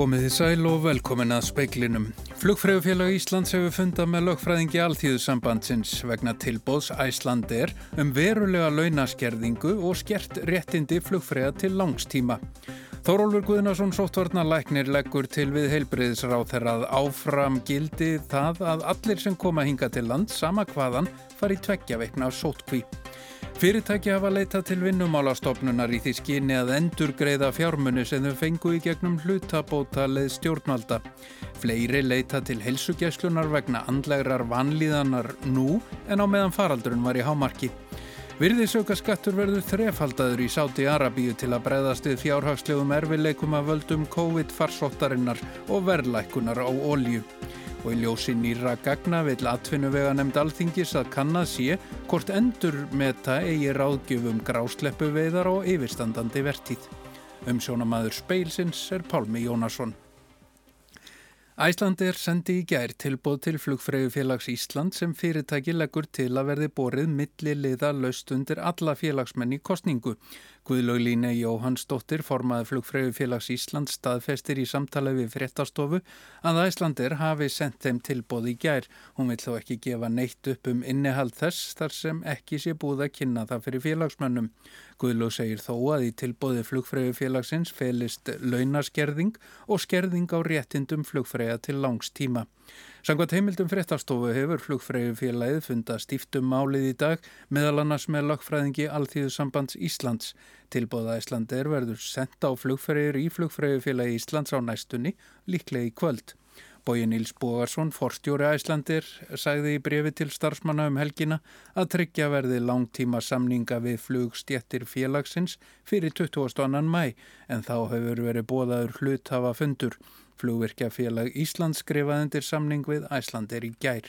Komið þið sæl og velkomin að speiklinum. Flugfræðufélag Íslands hefur fundað með lögfræðingi alþýðusambandsins vegna tilbóðs Æslander um verulega launaskerðingu og skert réttindi flugfræða til langstíma. Þórólfur Guðnarsson sóttvarnalæknir leggur til við heilbreyðisráð þegar að áfram gildi það að allir sem koma hinga til land sama hvaðan fari tveggja veikna sótkví. Fyrirtæki hafa leitað til vinnumálastofnunar í því skyni að endur greiða fjármunni sem þau fengu í gegnum hlutabóta leið stjórnvalda. Fleiri leitað til helsugjæslunar vegna andlegrar vanlíðanar nú en á meðan faraldurinn var í hámarki. Virðisauka skattur verður þrefaldaður í Sáti Arabíu til að breyðast við fjárhagslegum erfileikum að völdum COVID-farsóttarinnar og verðlækunar á ólju og í ljósi nýra gagna vil atvinnuvega nefnd alþingis að kannad sé hvort endur meta eigi ráðgjöfum grásleppu veiðar og yfirstandandi vertíð. Umsjónamaður speilsins er Pálmi Jónasson. Æslandir sendi í gær tilbúð til flugfræðufélags Ísland sem fyrirtæki leggur til að verði borið milli liða löst undir alla félagsmenn í kostningu. Guðlauglíne Jóhannsdóttir, formaði flugfræðufélags Ísland, staðfestir í samtala við fréttastofu að Æslandir hafi sendt þeim tilbóð í gær. Hún vil þó ekki gefa neitt upp um innihald þess þar sem ekki sé búið að kynna það fyrir félagsmönnum. Guðlaug segir þó að í tilbóði flugfræðufélagsins felist launaskerðing og skerðing á réttindum flugfræða til langs tíma. Sangvað heimildum fréttastofu hefur flugfræðufélagið fundað stíftum málið í dag meðal annars með lagfræðingi Alþýðusambands Íslands. Tilbóða Íslandi er verður senda á flugfræður í flugfræðufélagi Íslands á næstunni, líklega í kvöld. Bóji Níls Bógarsson, forstjóri Æslandir, sagði í brefi til starfsmanna um helgina að tryggja verði langtíma samninga við flugstjettir félagsins fyrir 22. mæ en þá hefur verið bóðaður hluthafa fundur. Flugverkjafélag Íslands skrifaði undir samning við Æslandir í gær.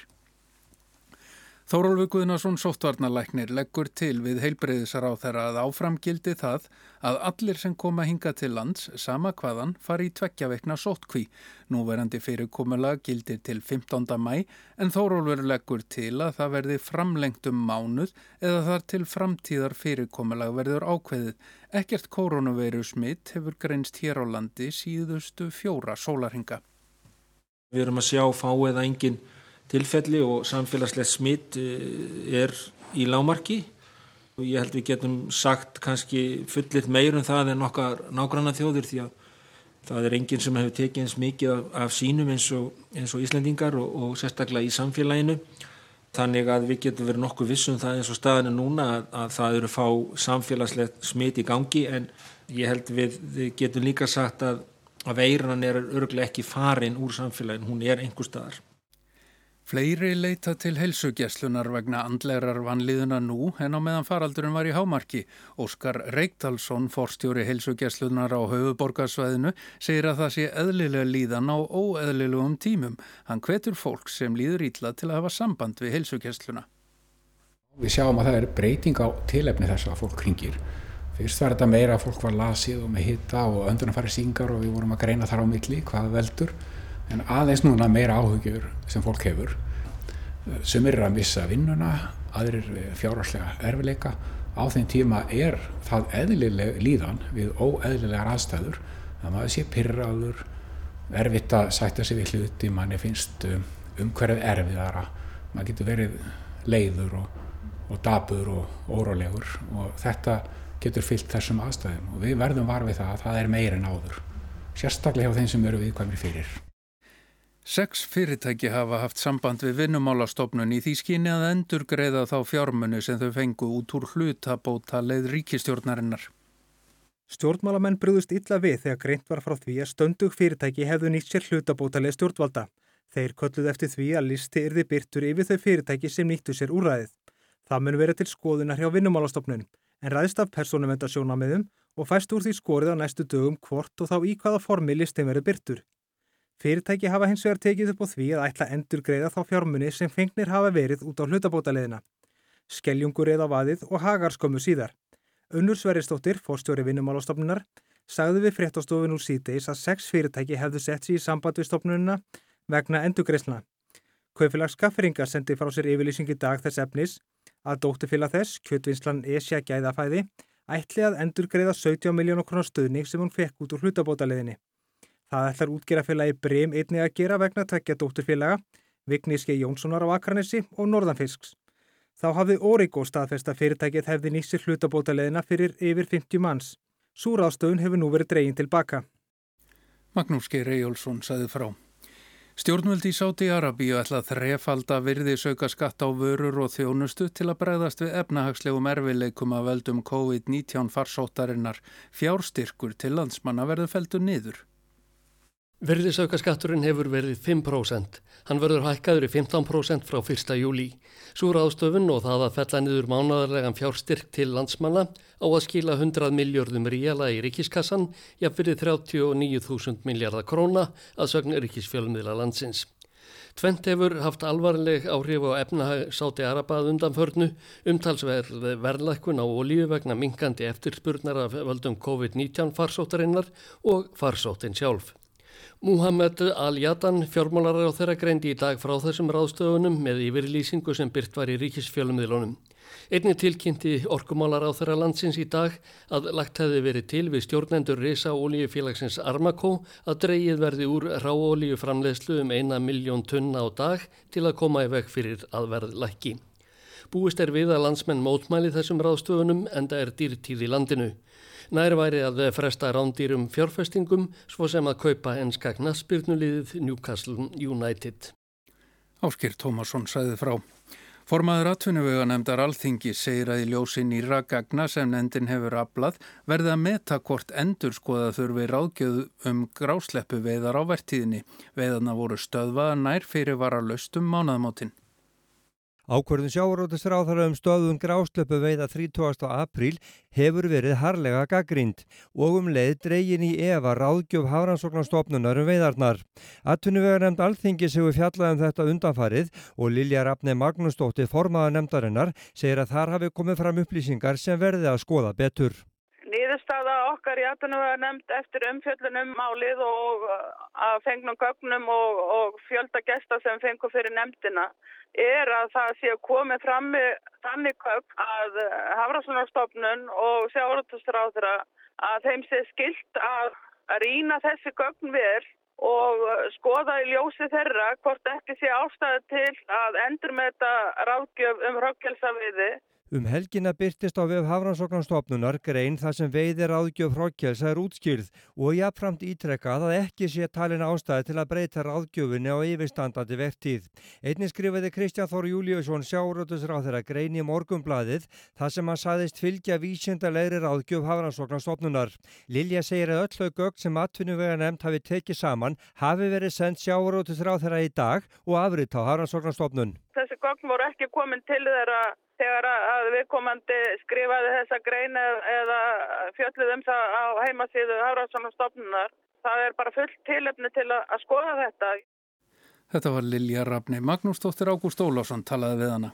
Þórólfi Guðnarsson sóttvarnalæknir leggur til við heilbreyðisar á þeirra að áframgildi það að allir sem koma hinga til lands sama hvaðan fari í tveggjaveikna sóttkví. Núverandi fyrirkomulega gildir til 15. mæ en Þórólfur leggur til að það verði framlengt um mánuð eða þar til framtíðar fyrirkomulega verður ákveðið. Ekkert koronaveiru smitt hefur greinst hér á landi síðustu fjóra sólarhinga. Við erum að sjá fáið að enginn tilfelli og samfélagslegt smitt eh, er í lámarki og ég held við getum sagt kannski fullit meir um það en okkar nágranna þjóðir því að það er enginn sem hefur tekið eins mikið af, af sínum eins og, eins og Íslendingar og, og sérstaklega í samfélaginu. Þannig að við getum verið nokkuð vissum það eins og staðinu núna að, að það eru fá samfélagslegt smitt í gangi. En ég held við, við getum líka sagt að, að veiran er örglega ekki farin úr samfélaginu, hún er einhver staðar. Fleiri leita til helsugjesslunar vegna andlegar vanliðuna nú en á meðan faraldurinn var í hámarki. Óskar Reykdalsson, forstjóri helsugjesslunar á höfuborgarsvæðinu, segir að það sé eðlilega líðan á óeðlilegum tímum. Hann hvetur fólk sem líður ítla til að hafa samband við helsugessluna. Við sjáum að það er breyting á tilefni þess að fólk ringir. Fyrst var þetta meira að fólk var lasið og með hitta og öndunarfæri syngar og við vorum að greina þar á milli hvaða veldur en aðeins núna meira áhugjur sem fólk hefur. Sumir er að missa vinnuna aðrir fjárhagslega erfileika á þeim tíma er það eðlileg líðan við óeðlilegar aðstæður. Að maður sé pyrraður erfitt að sætta sig við hluti manni finnst um, umhverfið erfiðara. Maður getur verið leiður og, og dabur og órólegur og þetta getur fyllt þessum aðstæðum. Og við verðum varfið það að það er meir en áður. Sérstaklega hjá þeim sem eru viðkvæmri fyrir Seks fyrirtæki hafa haft samband við vinnumálastofnun í því skyni að endur greiða þá fjármunni sem þau fengu út úr hlutabóta leið ríkistjórnarinnar. Stjórnmálamenn brúðust illa við þegar greint var frá því að stöndug fyrirtæki hefðu nýtt sér hlutabóta leið stjórnvalda. Þeir kölluð eftir því að listi yrði byrtur yfir þau fyrirtæki sem nýttu sér úræðið. Það mun verið til skoðunar hjá vinnumálastofnun en ræðist af persónumentasjónamiðum og fæst úr því skorið á næstu dögum hvort og þá í hvaða formi listin verið byrtur. Fyrirtæki hafa hins vegar tekið upp á því að ætla endur greiða þá fjármunni sem fengnir hafa verið út á hlutabótaleðina. Skeljungur eða vaðið og hagarskömmu síðar. Unnur Sverristóttir, fórstjóri vinnumálastofnunar, sagði við fréttastofun úr síðdeis að sex fyrirtæki hefðu sett sér í samband við stofnununa vegna endurgreisna. Kaufélags skaffringa sendi frá sér yfirlýsingi dag þess efnis að dóttifélag þess, kjötvinslan Esja gæðafæði, ætli að endur greiða 17 miljónu krónar stöðning sem hún fekk út úr hlutabótaleðinni. Það ætlar útgerafélagi Brem einni að gera vegna tvekja dótturfélaga, Vigníski Jónssonar á Akranessi og Norðanfisks. Þá hafði Origo staðfesta fyrirtækið hefði nýsir hlutabótaleðina fyrir yfir 50 manns. Súráðstöðun hefur nú verið dregin tilbaka. Magnús Geir Ejjólfsson saði frá. Stjórnvöldi í Sáti Arabíu ætla að virði söka skatt á vörur og þjónustu til að bregðast við efnahagslegum erfileikum að veldum COVID-19 farsóttarinnar. Fjárstyrkur til landsmanna verður feltur niður. Virðisaukaskatturinn hefur verið 5%. Hann verður hækkaður í 15% frá 1. júli. Svo ráðstöfun og það að fella niður mánadarlegan fjárstyrk til landsmanna á að skila 100 miljardum ríala í ríkiskassan, jafnverið 39.000 miljardar króna að sögna ríkisfjölmiðla landsins. Tvent hefur haft alvarleg áhrif á efnahag sáti Arabað undanförnu, umtalsverð verðlækkun á olíu vegna minkandi eftirspurnar af völdum COVID-19 farsóttarinnar og farsóttin sjálf. Muhammed Al-Jatan fjármálarar á þeirra greindi í dag frá þessum ráðstöfunum með yfirlýsingu sem byrt var í ríkisfjölummiðlunum. Einni tilkynnti orkumálar á þeirra landsins í dag að lagt hefði verið til við stjórnendur reysa ólíufélagsins Armakó að dreyið verði úr ráólíuframlegslu um eina miljón tunna á dag til að koma í veg fyrir aðverðlækki. Búist er við að landsmenn mótmæli þessum ráðstöfunum en það er dýrtíð í landinu. Nær væri að fresta rándýrum fjárfestingum svo sem að kaupa enska knaspirnuliðið Newcastle United. Áskir Tómasson sæði frá. Formaður atvinnuvega nefndar alþingi segir að í ljósi nýra gagna sem nefndin hefur aflað verði að meta hvort endur skoða þurfi ráðgjöð um grásleppu veiðar á vertíðinni. Veiðarna voru stöðvaða nær fyrir vara löstum mánaðmátinn. Ákvörðun sjáurótisráðara um stöðun gráslöpu veiða 30. apríl hefur verið harlega gaggrind og um leið dreygin í Eva ráðgjöf Hafrannsóknarstofnunar um veiðarnar. Atvinnuvegar nefnd alþingis hefur fjallað um þetta undanfarið og Lilja Rafni Magnúsdóttir formaða nefndarinnar segir að þar hafi komið fram upplýsingar sem verði að skoða betur. Nýðurstaða okkar í atvinnuvegar nefnd eftir umfjöllunum málið og að fengnum gögnum og, og fjölda gesta sem fengur fyrir nefndina er að það sé að komi fram með þannig köp að Hafrarssonarstofnun og sjáurútustráðra að þeim sé skilt að rýna þessi gögn verð og skoða í ljósi þeirra hvort ekki sé ástæði til að endur með þetta ráðgjöf um ráðgjelsaviði Um helgina byrtist á vef Hafrannsóknarstofnunar grein þar sem veiðir áðgjöf hrókjelsa er útskýrð og jáfnframt ítrekkað að ekki sé talin ástæði til að breyta ráðgjöfunni á yfirstandandi vertíð. Einni skrifaði Kristján Þór Júliusson sjáurötusráð þeirra grein í morgumbladið þar sem hann saðist fylgja vísindalegri ráðgjöf Hafrannsóknarstofnunar. Lilja segir að öllu gögn sem atvinnuvega nefnd hafi tekið saman hafi verið sendt sjáurötusráð þeirra í dag og afrið á Hafrannsóknarstofnun. Þegar að viðkomandi skrifaði þessa grein eða fjöldið um það á heimasíðu Hafránssonarstofnunar. Það er bara fullt tilefni til að skoða þetta. Þetta var Lilja Rafni. Magnúsdóttir Ágúst Ólásson talaði við hana.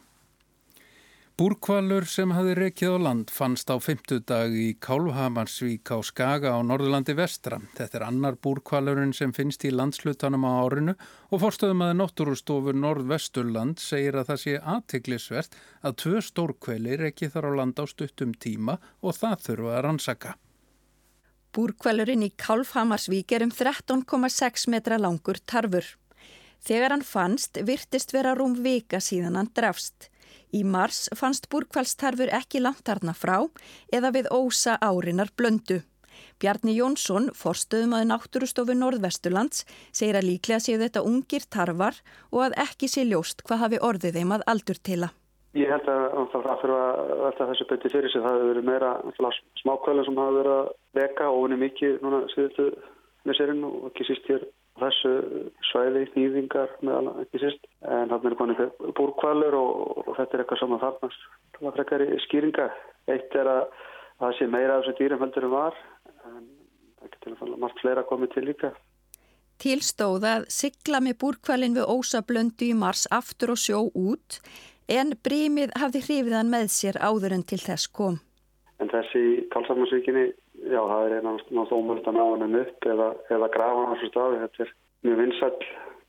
Búrkvalur sem hafi rekið á land fannst á fymtudag í Kálfhamarsvík á Skaga á Norðurlandi vestra. Þetta er annar búrkvalurinn sem finnst í landslutanum á árinu og fórstöðum að Náttúrustofur Norðvesturland segir að það sé aðtiklisvert að tvö stórkveli rekið þar á land á stuttum tíma og það þurfa að rannsaka. Búrkvalurinn í Kálfhamarsvík er um 13,6 metra langur tarfur. Þegar hann fannst virtist vera rúm vika síðan hann drafst. Í mars fannst búrkvalstarfur ekki langt þarna frá eða við ósa árinar blöndu. Bjarni Jónsson, forstöðum að náttúrustofu Norðvesturlands, segir að líklega séu þetta ungir tarfar og að ekki sé ljóst hvað hafi orðið þeim að aldur tila. Ég held að það fyrir að velta þessu beti fyrir sig. Það hefur verið meira smákvæðlega sem hafa verið að veka og unni mikið núna síðustu með sérinn og ekki síst hér þessu svæði, nýðingar meðal ekki sýst, en hann er konið búrkvalur og, og þetta er eitthvað saman þarnast. Það var frekar í skýringa. Eitt er að það sé meira af þessu dýrum heldur en var, en það getur til að falla margt fleira komið til líka. Tilstóð að sigla með búrkvalin við ósablöndu í mars aftur og sjó út, en brímið hafði hrifiðan með sér áður en til þess kom. En þessi kálsamansvíkinni já, það er einhvern ómöld að ná hann upp eða, eða grafa hann á þessu staði. Þetta er mjög vinsall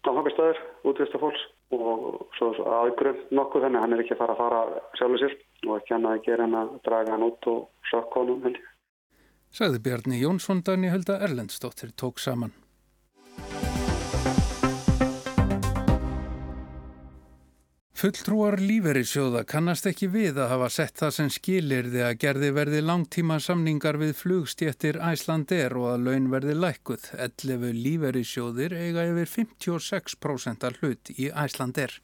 náttúrulega útvista fólks og svo aðgrunn nokkuð þannig hann er ekki að fara að fara sjálfur sér og ekki hann að gera hann að draga hann út og sakka honum. Sagði Bjarni Jónsson Dagni Hölda Erlendstóttir tók saman. Fulltrúar líferisjóða kannast ekki við að hafa sett það sem skilir því að gerði verði langtíma samningar við flugstjettir Æslandir og að laun verði lækuð. 11 líferisjóðir eiga yfir 56% hlut í Æslandir.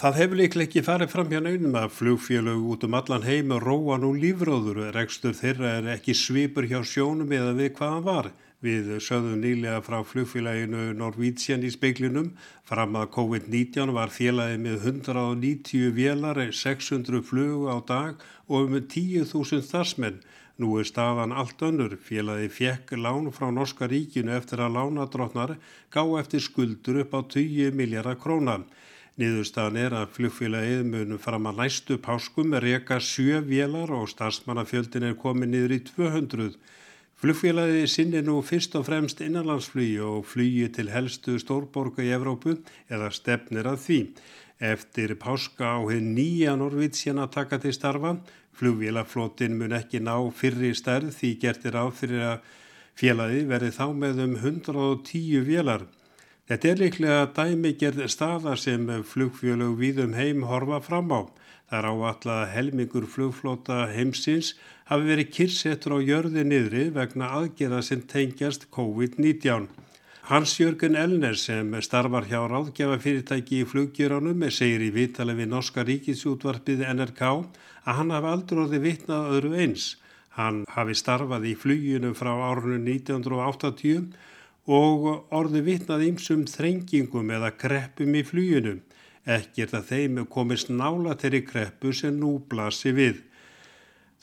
Það hefur líklega ekki farið fram hjá naunum að flugfélög út um allan heim róa nú lífróður. Rekstur þeirra er ekki svipur hjá sjónum eða við hvaðan var. Við sögðum nýlega frá flugfélaginu Norvítsjan í speiklinum fram að COVID-19 var félagið með 190 vélar, 600 flug á dag og um 10.000 þarsmenn. Nú er staðan allt önnur. Félagið fjekk lán frá Norska ríkinu eftir að lánadrótnar gá eftir skuldur upp á 20 miljardar krónar. Niðurstaðan er að flugfélagið munum fram að næstu páskum reyka sjö vélar og starfsmannafjöldin er komið niður í 200. Flugfélagi sinni nú fyrst og fremst innanlandsflugi og flugi til helstu stórborga í Evrópu eða stefnir að því. Eftir páska á henn nýja Norvítsjana taka til starfa, flugvélaflótin mun ekki ná fyrri stærð því gertir á fyrir að félagi verði þá með um 110 vélar. Þetta er líklega dæmigerð staða sem flugfélög víðum heim horfa fram á. Það er áallega að helmingur flugflota heimsins hafi verið kyrsettur á jörði niðri vegna aðgerða sem tengjast COVID-19. Hans Jörgen Elner sem starfar hjá ráðgjafafyrirtæki í fluggjöranum segir í vitale við Norska ríkisútvarpið NRK að hann hafi aldrei orðið vitnað öðru eins. Hann hafi starfað í flugjunum frá árunum 1980 og orðið vitnað ymsum þrengingum eða kreppum í flugjunum. Ekkert að þeim komist nála þeirri kreppu sem nú blasi við.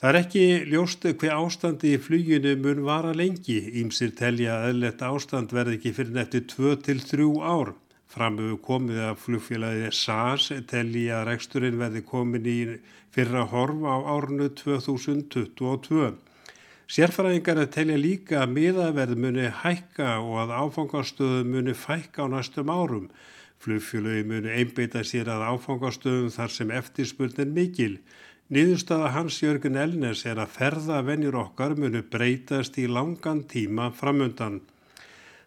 Það er ekki ljóstu hver ástandi í fluginu mun vara lengi. Ímsir telja að eðlert ástand verði ekki fyrir nettu 2-3 ár. Framöfu komið að flugfélagi SAS telja að reksturinn verði komin í fyrra horf á árnu 2022. Sérfræðingar telja líka að miðaverð muni hækka og að áfangastöðu muni fækka á næstum árum. Flugfélögi munu einbeita sér að áfangastöðum þar sem eftirspurnin mikil. Niðurstaða Hans Jörgen Elnes er að ferðavennjur okkar munu breytast í langan tíma framundan.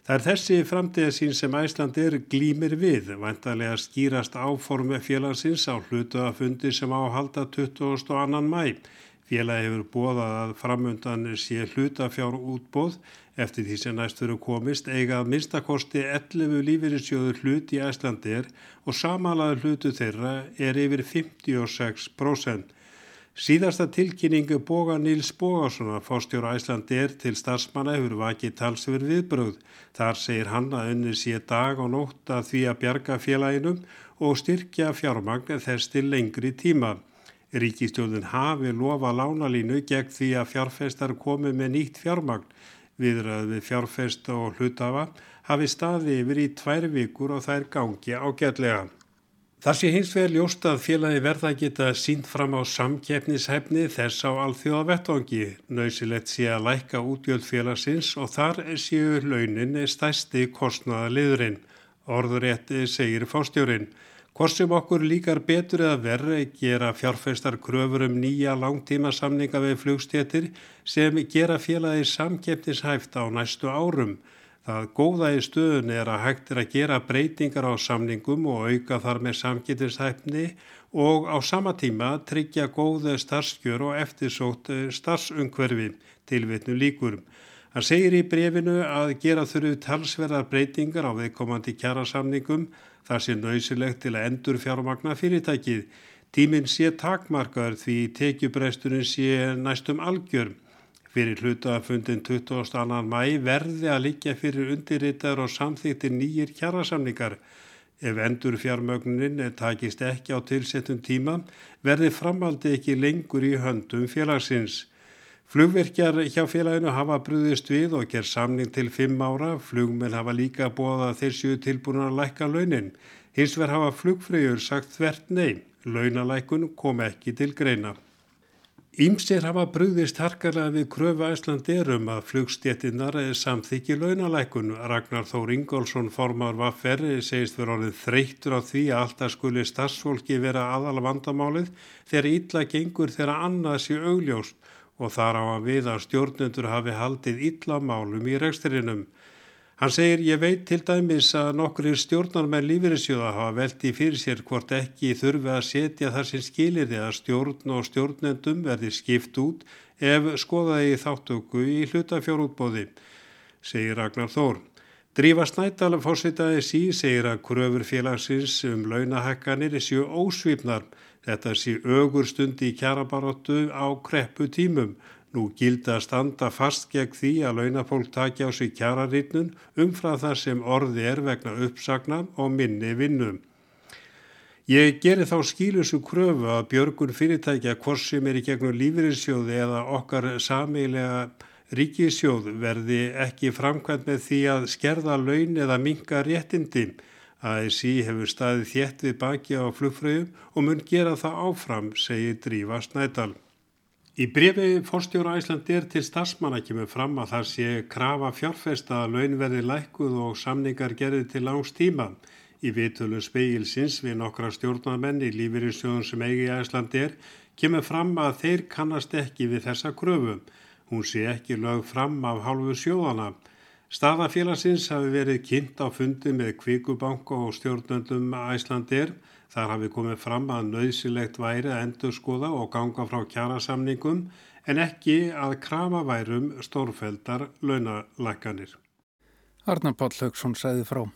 Það er þessi framtíðasín sem Æsland er glýmir við, vantarlega skýrast áformu félagsins á hlutu að fundi sem áhalda 22. mæ. Félagi hefur bóðað að framundan sé hlutafjár útbóð eftir því sem næst fyrir komist eiga að minnstakosti 11 lífeyrisjóður hlut í Æslandir og samanlaður hlutu þeirra er yfir 56%. Síðasta tilkynningu Boga Níls Bogarsson að fórstjóra Æslandir til starfsmanna hefur vakið talsver viðbröð. Þar segir hann að unni sé dag og nótt að því að bjarga félaginum og styrkja fjármagn þess til lengri tíma. Ríkistjóðin hafi lofa lánalínu gegn því að fjárfestar komi með nýtt fjármagn viðrað við fjárfesta og hlutafa hafi staði yfir í tvær vikur og þær gangi ágætlega. Það sé hins vegar ljóst að félagi verða geta sínt fram á samkeppnishefni þess á alþjóða vettvangi. Nauðsilegt sé að læka útgjöld félagsins og þar séu launin stæsti kostnaða liðurinn. Orðurétti segir fástjórin. Hvort sem okkur líkar betur eða verri gera fjárfæstar kröfur um nýja langtíma samninga við flugstéttir sem gera félagi samkeppnishæft á næstu árum. Það góða í stöðun er að hægt er að gera breytingar á samningum og auka þar með samkeppnishæfni og á sama tíma tryggja góðu starfskjör og eftirsótt starfsungverfi til vitnu líkurum. Hann segir í brefinu að gera þurfu talsverðar breytingar á viðkomandi kjærasamningum þar sé nöysilegt til að endur fjármagna fyrirtækið. Tíminn sé takmarkar því tekjubresturinn sé næstum algjör. Fyrir hlutafundin 22. mæ verði að líka fyrir undirritar og samþýttir nýjir kjærasamningar. Ef endur fjármögnunin takist ekki á tilsettum tíma verði framaldi ekki lengur í höndum félagsins. Flugverkjar hjá félaginu hafa brúðist við og ger samning til fimm ára. Flugmenn hafa líka bóða þessu tilbúin að lækka launin. Hins verð hafa flugfröjur sagt þvert nei. Launalækun kom ekki til greina. Ímsir hafa brúðist harkarlega við kröfu æslanderum að flugstjettinnar samþykji launalækun. Ragnar Þór Ingólfsson formar vaffer segist fyrir orðin þreyttur á því að alltaf skuli starfsfólki vera aðal vandamálið þegar illa gengur þegar annað sé augljóst og þar á að við að stjórnendur hafi haldið illa málum í reksturinnum. Hann segir ég veit til dæmis að nokkur stjórnarmenn lífeyrissjóða hafa veldi fyrir sér hvort ekki þurfi að setja þar sem skilir því að stjórn og stjórnendum verði skipt út ef skoðaði þáttöku í hlutafjórútbóði, segir Ragnar Þór. Drífa Snædal fórsvitaði sí segir að kröfur félagsins um launahekkanir séu ósvipnar. Þetta sé ögur stund í kjarabaróttu á kreppu tímum Nú gildi að standa fast gegn því að launafólk taki á sig kjararítnun umfrað þar sem orði er vegna uppsagna og minni vinnum. Ég geri þá skílusu kröfu að björgun fyrirtækja hvort sem er í gegnum lífeyrinsjóði eða okkar sameilega ríkisjóð verði ekki framkvæmt með því að skerða laun eða minga réttindi. ASI hefur staðið þétt við baki á flugfröðum og mun gera það áfram, segir Drífa Snædal. Í brefi fórstjóra Æslandir til starfsmanna kemur fram að það sé krafa fjárfesta að launverði lækuð og samningar gerði til langs tíma. Í vitölu speilsins við nokkra stjórnarmenn í lífeyrinsjóðun sem eigi Æslandir kemur fram að þeir kannast ekki við þessa kröfu. Hún sé ekki lög fram af hálfu sjóðana. Staðafélagsins hafi verið kynnt á fundi með Kvíkubanka og stjórnöndum Æslandir Þar hafi komið fram að nöðsilegt væri að endur skoða og ganga frá kjærasamningum en ekki að krafa værum stórfældar launalækanir. Arnar Páll Haugsson sæði frá.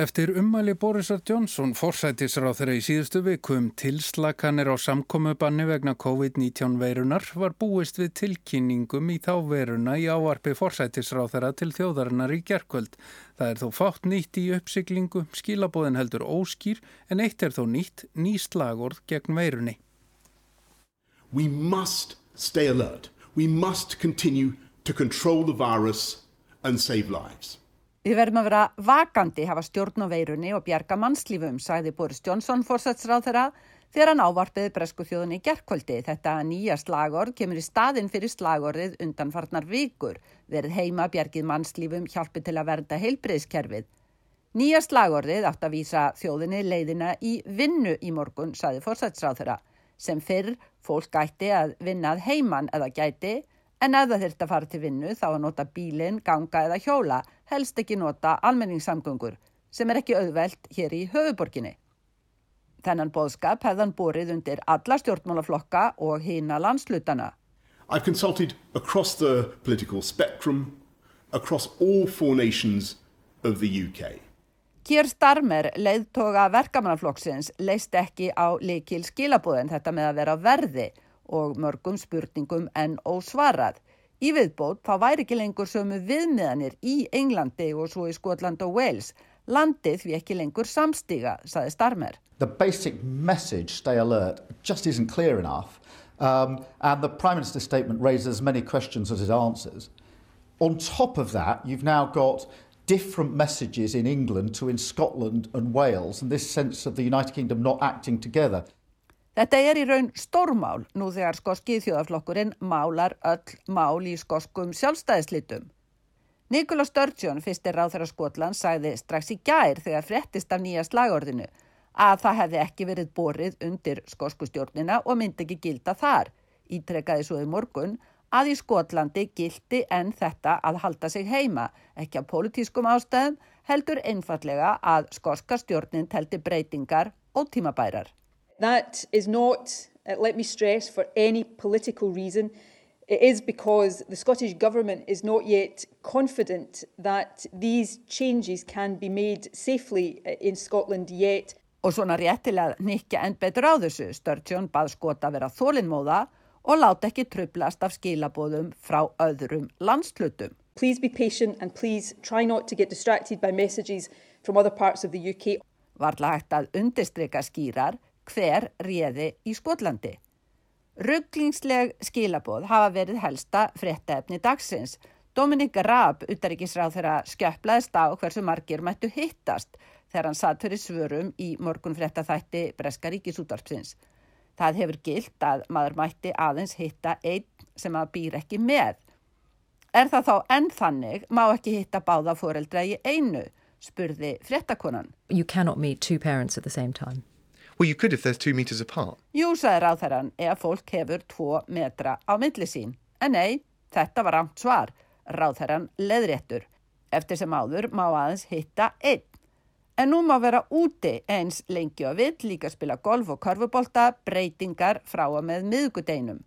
Eftir ummæli Borisar Johnson forsætisráð þeirra í síðustu vikum tilslakanir á samkomiðbanni vegna COVID-19 veirunar var búist við tilkynningum í þá veruna í ávarpi forsætisráð þeirra til þjóðarinnar í gerkvöld. Það er þó fátt nýtt í uppsiklingu, skilabóðin heldur óskýr en eitt er þó nýtt ný slagord gegn veirunni. We must stay alert. We must continue to control the virus and save lives. Við verðum að vera vakandi, hafa stjórn á veirunni og bjarga mannslífum, sagði Boris Johnson fórsætsráð þeirra þegar hann ávarpiði bresku þjóðunni í gerðkvöldi. Þetta nýja slagord kemur í staðin fyrir slagordið undanfarnar vikur, verið heima bjargið mannslífum hjálpi til að verða heilbreyðskerfið. Nýja slagordið átt að vísa þjóðunni leiðina í vinnu í morgun, sagði fórsætsráð þeirra, sem fyrr fólk gæti að vinnað heiman eða gæti, en það þurft að fara til vinnu þá að nota bílinn, ganga eða hjóla, helst ekki nota almenningssamgöngur sem er ekki auðvelt hér í höfuborginni. Þennan bóðskap hefðan borið undir alla stjórnmálaflokka og hýna landslutana. I've consulted across the political spectrum, across all four nations of the UK. Kier Starmer, leiðtoga verkamannaflokksins, leist ekki á likil skilabóðin þetta með að vera verði og mörgum spurningum en ósvarað. Í viðbót þá væri ekki lengur sömu viðmiðanir í Englandi og svo í Skotland og Wales. Landið því ekki lengur samstiga, saði Starmer. The basic message, stay alert, just isn't clear enough. Um, and the Prime Minister's statement raises as many questions as it answers. On top of that, you've now got different messages in England to in Scotland and Wales, and this sense of the United Kingdom not acting together. Þetta er í raun stórmál nú þegar skoskið þjóðaflokkurinn málar öll mál í skoskum sjálfstæðislitum. Nikola Sturgeon, fyrstir ráð þeirra Skotland, sagði strax í gær þegar frettist af nýja slagordinu að það hefði ekki verið borið undir skoskustjórnina og myndi ekki gilda þar. Ítrekkaði svo í morgun að í Skotlandi gildi en þetta að halda sig heima, ekki á politískum ástæðum, heldur einfallega að skoska stjórnin telti breytingar og tímabærar. That is not, uh, let me stress, for any political reason. It is because the Scottish Government is not yet confident that these changes can be made safely uh, in Scotland yet. Og svona réttilega nikja enn betur á þessu. Sturgeon bað skota vera þólinnmóða og láta ekki trublast af skilabóðum frá öðrum landslutum. Please be patient and please try not to get distracted by messages from other parts of the UK. Varðla hægt að undistrykka skýrar hver réði í Skotlandi. Rugglingsleg skilaboð hafa verið helsta fréttaefni dagsins. Dominik Raab, utaríkisráð þeirra skjöplaðist á hversu margir mættu hittast þegar hann satt fyrir svörum í morgun fréttaþætti Breska ríkisútvarpsins. Það hefur gilt að maður mætti aðeins hitta einn sem að býr ekki með. Er það þá enn þannig má ekki hitta báða fóreldra í einu, spurði fréttakonan. You cannot meet two parents at the same time. Well, you could if there's two meters apart. Jú, sagði ráðherran, ef fólk hefur tvo metra á milli sín. En nei, þetta var rámt svar, ráðherran leðréttur. Eftir sem áður má aðeins hitta einn. En nú má vera úti eins lengi og vill líka spila golf og korfubólta breytingar frá að með miðgudeinum.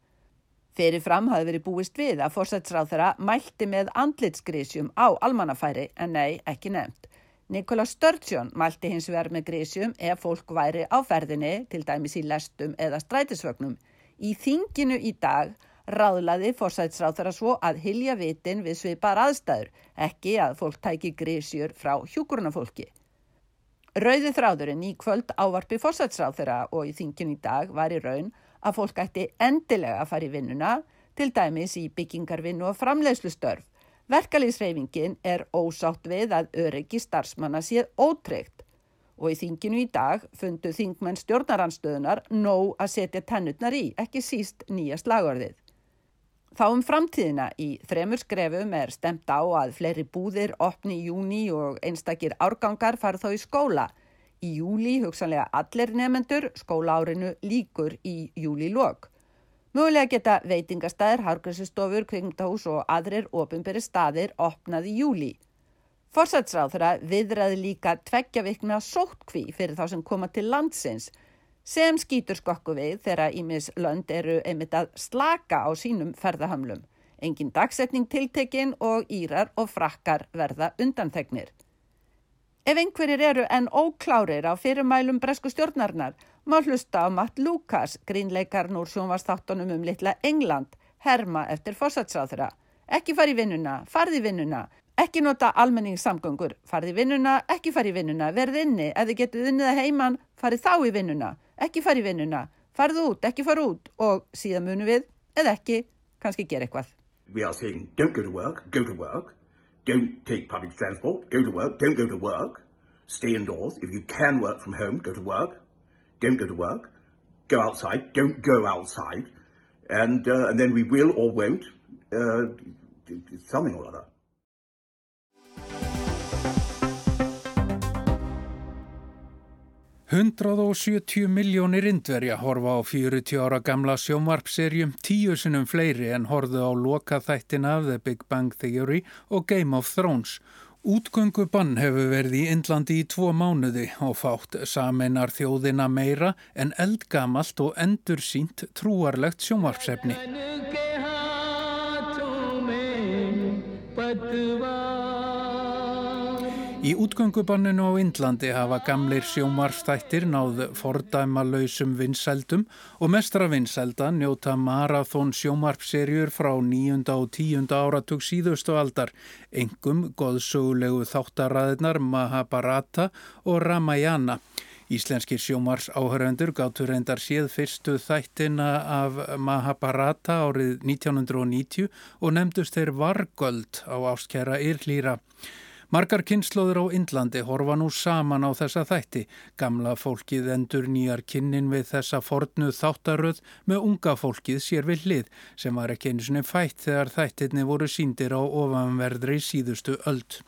Fyrirfram hafi verið búist við að fórsætsráð þeirra mælti með andlitsgrísjum á almannafæri en nei, ekki nefnt. Nikola Sturgeon mælti hins vegar með grísjum ef fólk væri á ferðinni, til dæmis í lestum eða strætisvögnum. Í þinginu í dag ráðlaði fórsætsráð þeirra svo að hilja vitin við svipar aðstæður, ekki að fólk tæki grísjur frá hjúkurunafólki. Rauði þráðurinn í kvöld ávarpi fórsætsráð þeirra og í þingin í dag var í raun að fólk ætti endilega að fara í vinnuna, til dæmis í byggingarvinnu og framleiðslustörf. Verkalýsreifingin er ósátt við að öryggi starfsmanna séð ótreykt og í þinginu í dag fundu þingmenn stjórnaranstöðunar nóg að setja tennutnar í, ekki síst nýja slagorðið. Þá um framtíðina í þremur skrefum er stemt á að fleiri búðir opni í júni og einstakir árgangar fara þá í skóla. Í júli hugsanlega allir nefendur, skólaárinu líkur í júlilog. Mögulega geta veitingastæðir, hargræsistofur, kvingtahús og aðrir ofinberi staðir opnað í júli. Forsætsráð þeirra viðræði líka tveggja vikna sóttkví fyrir þá sem koma til landsins sem skýtur skokku við þegar Ímis lönd eru einmitt að slaka á sínum ferðahamlum. Engin dagsetning tiltekinn og Írar og frakkar verða undanþegnir. Ef einhverjir eru en óklárir á fyrirmælum bresku stjórnarnar, má hlusta á Matt Lucas, grínleikarn úr sjónvastáttunum um litla England, herma eftir fórsatsáðra. Ekki fari vinnuna, farði vinnuna, ekki nota almenningssamgöngur, farði vinnuna, ekki fari vinnuna, verði inni, ef þið getur unniða heiman, fari þá í vinnuna. Ekki fara í vinnuna, farðu út, ekki fara út. Og síðan munum við, eða ekki, kannski gera eitthvað. Don't take public transport, go to work, don't go to work, stay indoors, if you can work from home, go to work, don't go to work, go outside, don't go outside, and, uh, and then we will or won't, uh, something or other. 170 miljónir indverja horfa á 40 ára gamla sjómarpserjum tíu sinnum fleiri en horðu á loka þættina af The Big Bang Theory og Game of Thrones. Útgöngu bann hefur verið í Indlandi í tvo mánuði og fátt sameinar þjóðina meira en eldgamalt og endur sínt trúarlegt sjómarpsefni. Í útgöngubanninu á Indlandi hafa gamleir sjómarstættir náð fordæma lausum vinsældum og mestra vinsælda njóta marathón sjómarpserjur frá nýjunda og tíunda áratug síðustu aldar, engum goðsögulegu þáttaræðinar Mahabharata og Ramayana. Íslenskir sjómars áhöröndur gáttur reyndar séð fyrstu þættina af Mahabharata árið 1990 og nefndust þeir Vargöld á áskjæra Írlýra. Margar kynnslóður á Indlandi horfa nú saman á þessa þætti. Gamla fólkið endur nýjar kynnin við þessa fornu þáttaröð með unga fólkið sér við hlið sem var ekki einu svona fætt þegar þættirni voru síndir á ofanverðri síðustu öld.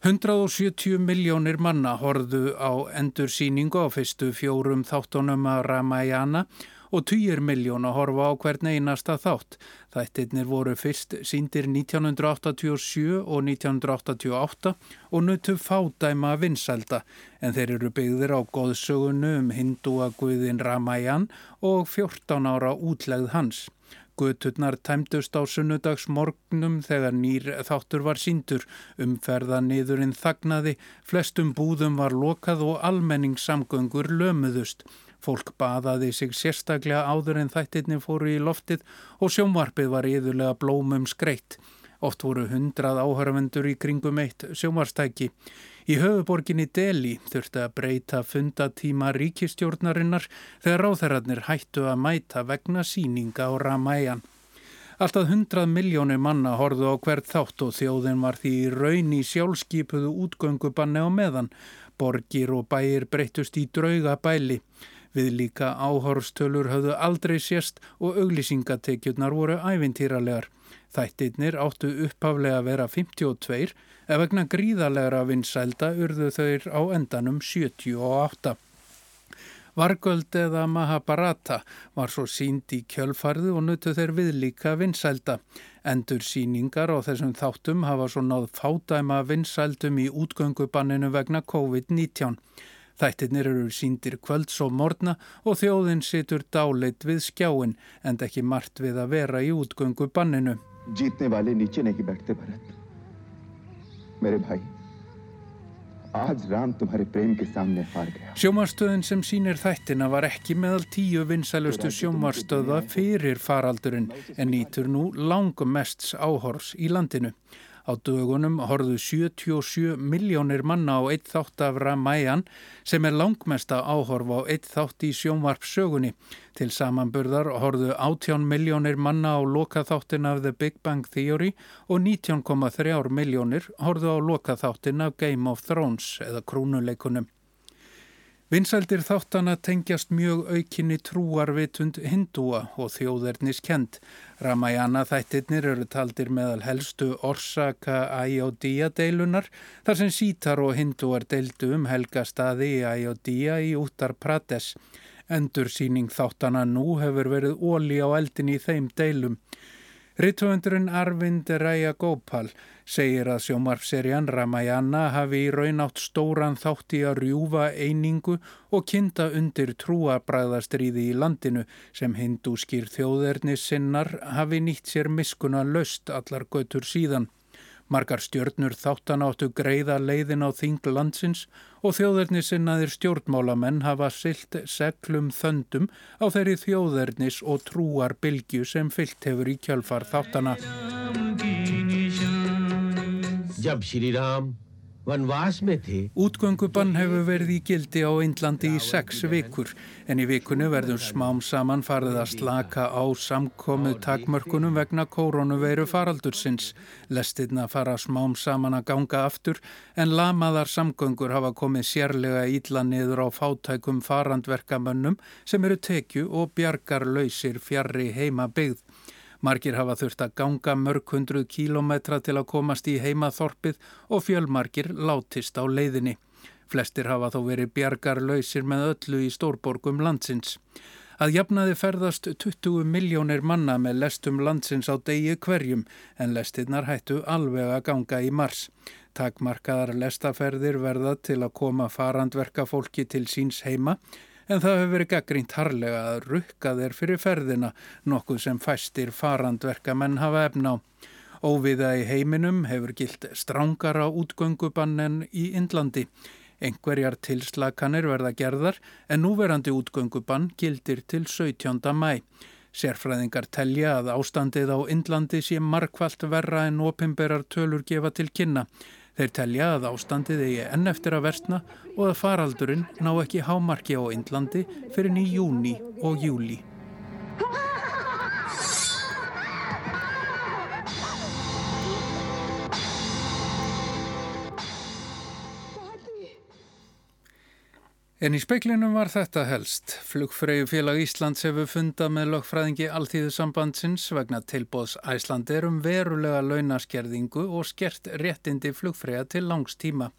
170 miljónir manna horðu á endur síningu á fyrstu fjórum þáttunum að Ramayana og 10 miljón að horfa á hvern einasta þátt. Þættirnir voru fyrst síndir 1987 og 1988 og nutu fádæma vinsælda en þeir eru byggðir á góðsögunu um hindúaguðin Ramayan og 14 ára útlegð hans. Guturnar tæmdust á sunnudagsmorgnum þegar nýr þáttur var síndur, umferða niðurinn þagnaði, flestum búðum var lokað og almenningssamgöngur lömuðust. Fólk baðaði sig sérstaklega áður en þættirni fóru í loftið og sjómarpið var yðurlega blómum skreitt. Oft voru hundrað áhörvendur í kringum eitt sjómarstæki. Í höfuborginni Delhi þurfti að breyta fundatíma ríkistjórnarinnar þegar ráþærarnir hættu að mæta vegna síninga á Ramæjan. Alltaf hundrað miljónir manna horðu á hvert þátt og þjóðin var því raun í sjálfskeipuðu útgöngubanni á meðan. Borgir og bæir breytust í drauga bæli. Við líka áhorfstölur höfðu aldrei sérst og auglýsingatekjurnar voru ævintýralegar. Þættirnir áttu upphaflega að vera 52 ef vegna gríðalegra vinsælda urðu þauir á endanum 78. Vargöld eða Mahabharata var svo sínd í kjölfarðu og nutu þeir viðlíka vinsælda. Endur síningar á þessum þáttum hafa svo náð fádæma vinsældum í útgöngubanninu vegna COVID-19. Þættirnir eru síndir kvölds og morgna og þjóðin situr dáleit við skjáin en ekki margt við að vera í útgöngubanninu. Jítni vali nýtje neki berti Bharat. Meri bhai. Sjómarstöðin sem sínir þættina var ekki meðal tíu vinsælustu sjómarstöða fyrir faraldurinn en nýtur nú langum mests áhors í landinu. Á dögunum horðu 77 miljónir manna á eitt þátt af Ramayan sem er langmesta áhorf á eitt þátt í sjónvarpsögunni. Til samanburðar horðu 18 miljónir manna á lokaþáttin af The Big Bang Theory og 19,3 miljónir horðu á lokaþáttin af Game of Thrones eða krúnuleikunum. Vinsældir þáttana tengjast mjög aukinni trúarvitund hindúa og þjóðernis kent. Ramayana þættirnir eru taldir meðal helstu orsaka Ayodhya deilunar þar sem sítar og hindúar deildu um helgastaði í Ayodhya í Uttar Pradesh. Endursýning þáttana nú hefur verið óli á eldin í þeim deilum. Rittvöndurinn Arvind Ræja Gópal segir að sjómarfserjan Ramayana hafi í raun átt stóran þátt í að rjúfa einingu og kynnta undir trúabræðastriði í landinu sem hindúskýr þjóðernis sinnar hafi nýtt sér miskuna löst allar götur síðan. Margar stjörnur þáttan áttu greiða leiðin á þing og þjóðernisinnaðir stjórnmálamenn hafa silt seglum þöndum á þeirri þjóðernis og trúar bylgju sem fyllt hefur í kjölfar þáttana. Útgöngubann hefur verið í gildi á Índlandi í sex vikur en í vikunni verður smám saman farið að slaka á samkomið takmörkunum vegna koronaveiru faraldursins. Lestirna fara smám saman að ganga aftur en lamaðar samgöngur hafa komið sérlega ídla niður á fátækum farandverkamönnum sem eru tekju og bjargar lausir fjarr í heima byggð. Margir hafa þurft að ganga mörg hundruð kílometra til að komast í heimaþorpið og fjölmargir látist á leiðinni. Flestir hafa þó verið bjargarlausir með öllu í stórborgum landsins. Að jafnaði ferðast 20 miljónir manna með lestum landsins á degi hverjum en lestinnar hættu alveg að ganga í mars. Takmarkaðar lestaferðir verða til að koma farandverka fólki til síns heima en það hefur verið gaggrínt harlega að rukka þeir fyrir ferðina, nokkuð sem fæstir farandverkamenn hafa efna á. Óviða í heiminum hefur gilt strángara útgöngubann en í Indlandi. Engverjar tilslakanir verða gerðar en núverandi útgöngubann gildir til 17. mæ. Sérfræðingar telja að ástandið á Indlandi sé markvallt verra en opimberar tölur gefa til kynna. Þeir telja að ástandið eigi enn eftir að versna og að faraldurinn ná ekki hámarki á Indlandi fyrir ný júni og júli. En í speiklinum var þetta helst. Flugfreyju félag Íslands hefur fundað með lögfræðingi alltíðusambandsins vegna tilbóðs Æslandir um verulega launaskerðingu og skert réttindi flugfreyja til langs tíma.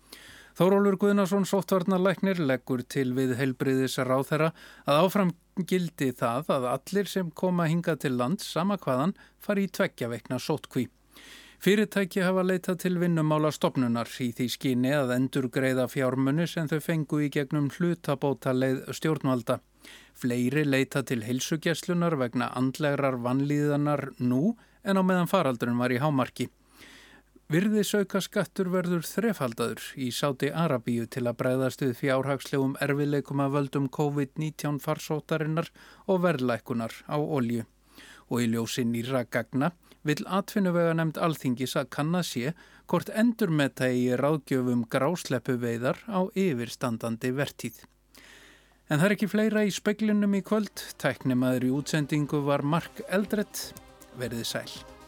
Þórólur Guðnarsson, sóttvarnarleiknir, leggur til við heilbriðis ráþera að áfram gildi það að allir sem koma hinga til land sama hvaðan fari í tveggja veikna sótkví. Fyrirtæki hafa leitað til vinnumála stopnunar í því skyni að endur greiða fjármunni sem þau fengu í gegnum hlutabóta leið stjórnvalda. Fleiri leita til heilsugjæslunar vegna andlegrar vannlíðanar nú en á meðan faraldurinn var í hámarki. Virðisauka skattur verður þrefaldaður í Sáti Arabíu til að breyðast við fjárhagslegum erfileikum að völdum COVID-19 farsótarinnar og verðlækunar á olju. Og í ljósi nýra gagna vil atfinnuvega nefnd alþingis að kanna sé hvort endur með það í ráðgjöfum grásleppu veiðar á yfirstandandi vertíð. En það er ekki fleira í speiklinum í kvöld. Tæknimaður í útsendingu var Mark Eldrett. Verðið sæl.